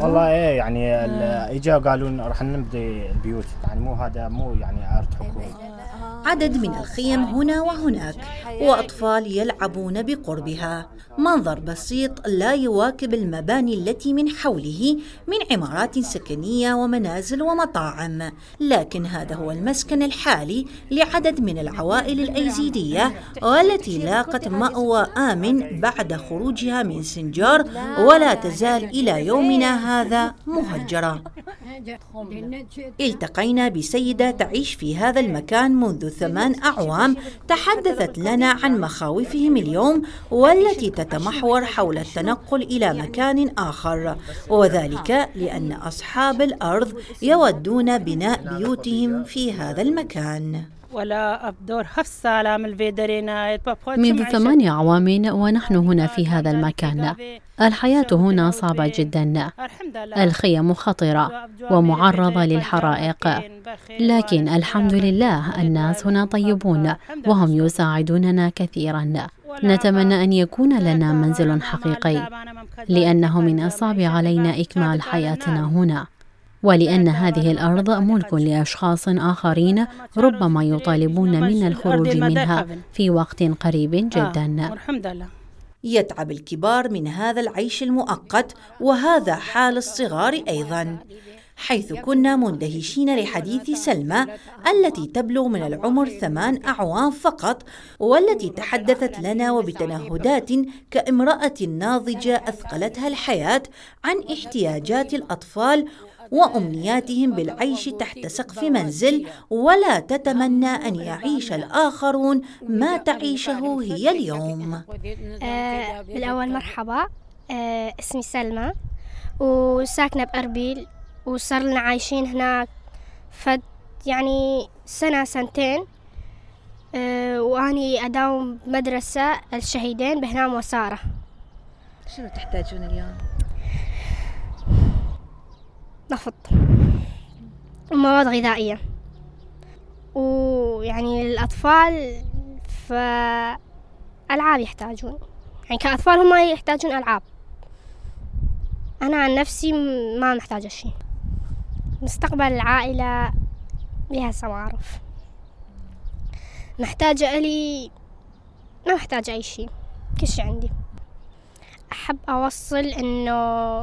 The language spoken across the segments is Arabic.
والله إيه يعني ال- إجا قالوا راح نبدي البيوت. يعني مو هذا مو يعني ارض حكومه عدد من الخيم هنا وهناك وأطفال يلعبون بقربها. منظر بسيط لا يواكب المباني التي من حوله من عمارات سكنية ومنازل ومطاعم. لكن هذا هو المسكن الحالي لعدد من العوائل الأيزيدية والتي لاقت مأوى آمن بعد خروجها من سنجار ولا تزال إلى يومنا هذا مهجرة. التقينا بسيدة تعيش في هذا المكان منذ ثمان أعوام تحدثت لنا عن مخاوفهم اليوم والتي تتمحور حول التنقل إلى مكان آخر وذلك لأن أصحاب الأرض يودون بناء بيوتهم في هذا المكان. منذ ثمانية أعوام ونحن هنا في هذا المكان. الحياة هنا صعبة جدا. الخيم خطرة ومعرضة للحرائق. لكن الحمد لله الناس هنا طيبون وهم يساعدوننا كثيرا. نتمنى أن يكون لنا منزل حقيقي. لأنه من الصعب علينا إكمال حياتنا هنا. ولأن هذه الأرض ملك لأشخاص آخرين ربما يطالبون منا الخروج منها في وقت قريب جدا. لله. يتعب الكبار من هذا العيش المؤقت وهذا حال الصغار أيضا. حيث كنا مندهشين لحديث سلمى التي تبلغ من العمر ثمان أعوام فقط والتي تحدثت لنا وبتنهدات كامرأة ناضجة أثقلتها الحياة عن احتياجات الأطفال وأمنياتهم بالعيش تحت سقف منزل ولا تتمنى أن يعيش الآخرون ما تعيشه هي اليوم. آه بالأول مرحبا. آه اسمي سلمى. وساكنة بأربيل. وصار لنا عايشين هناك. فد يعني سنة سنتين آه وأني أداوم مدرسة الشهيدين بهنام وسارة. شنو تحتاجون اليوم؟ نفط. ومواد غذائية. ويعني الأطفال فألعاب يحتاجون. يعني كأطفال هم يحتاجون ألعاب. أنا عن نفسي ما محتاجة شيء مستقبل العائلة بها أعرف محتاجة إلي ما محتاجة أي شيء كل شي عندي. أحب أوصل إنه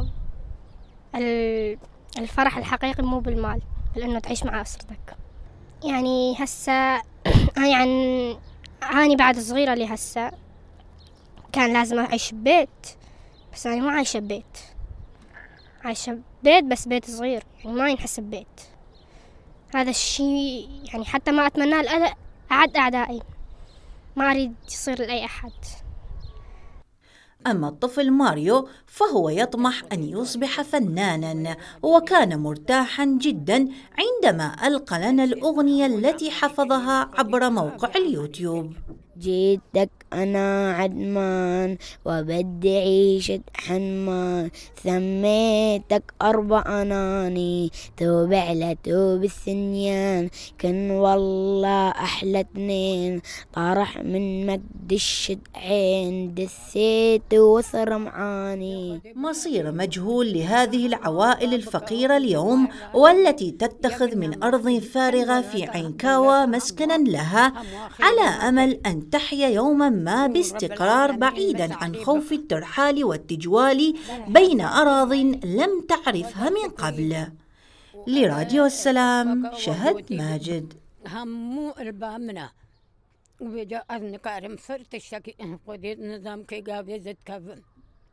ال- الفرح الحقيقي مو بالمال بل إنه تعيش مع أسرتك. يعني هسه أنا عن أنا بعد صغيرة لي هسه كان لازم أعيش ببيت بس أنا ما عايشة ببيت. عايشة ببيت بس بيت صغير يعني ما ينحسب بيت. هذا الشيء يعني حتى ما أتمناه أعد أعدائي. ما أريد يصير لأي أحد. أما الطفل ماريو فهو يطمح أن يصبح فنانا وكان مرتاحا جدا عندما ألقى لنا الأغنية التي حفظها عبر موقع اليوتيوب. جيتك أنا عدمان وبدي عيشة حنمان سميتك أربع أناني توب على توب الثنيان كان والله أحلى اتنين. طرح من مقد الشدعين دسيت وصر معاني مصير مجهول لهذه العوائل الفقيرة اليوم والتي تتخذ من أرض فارغة في عينكاوى مسكنا لها على أمل أن تحيا يوما ما باستقرار بعيدا عن خوف الترحال والتجوال بين أراض لم تعرفها من قبل. لراديو السلام شهد ماجد. همو البامنا أذن فرت الشكي نظام كي قابل زد كفن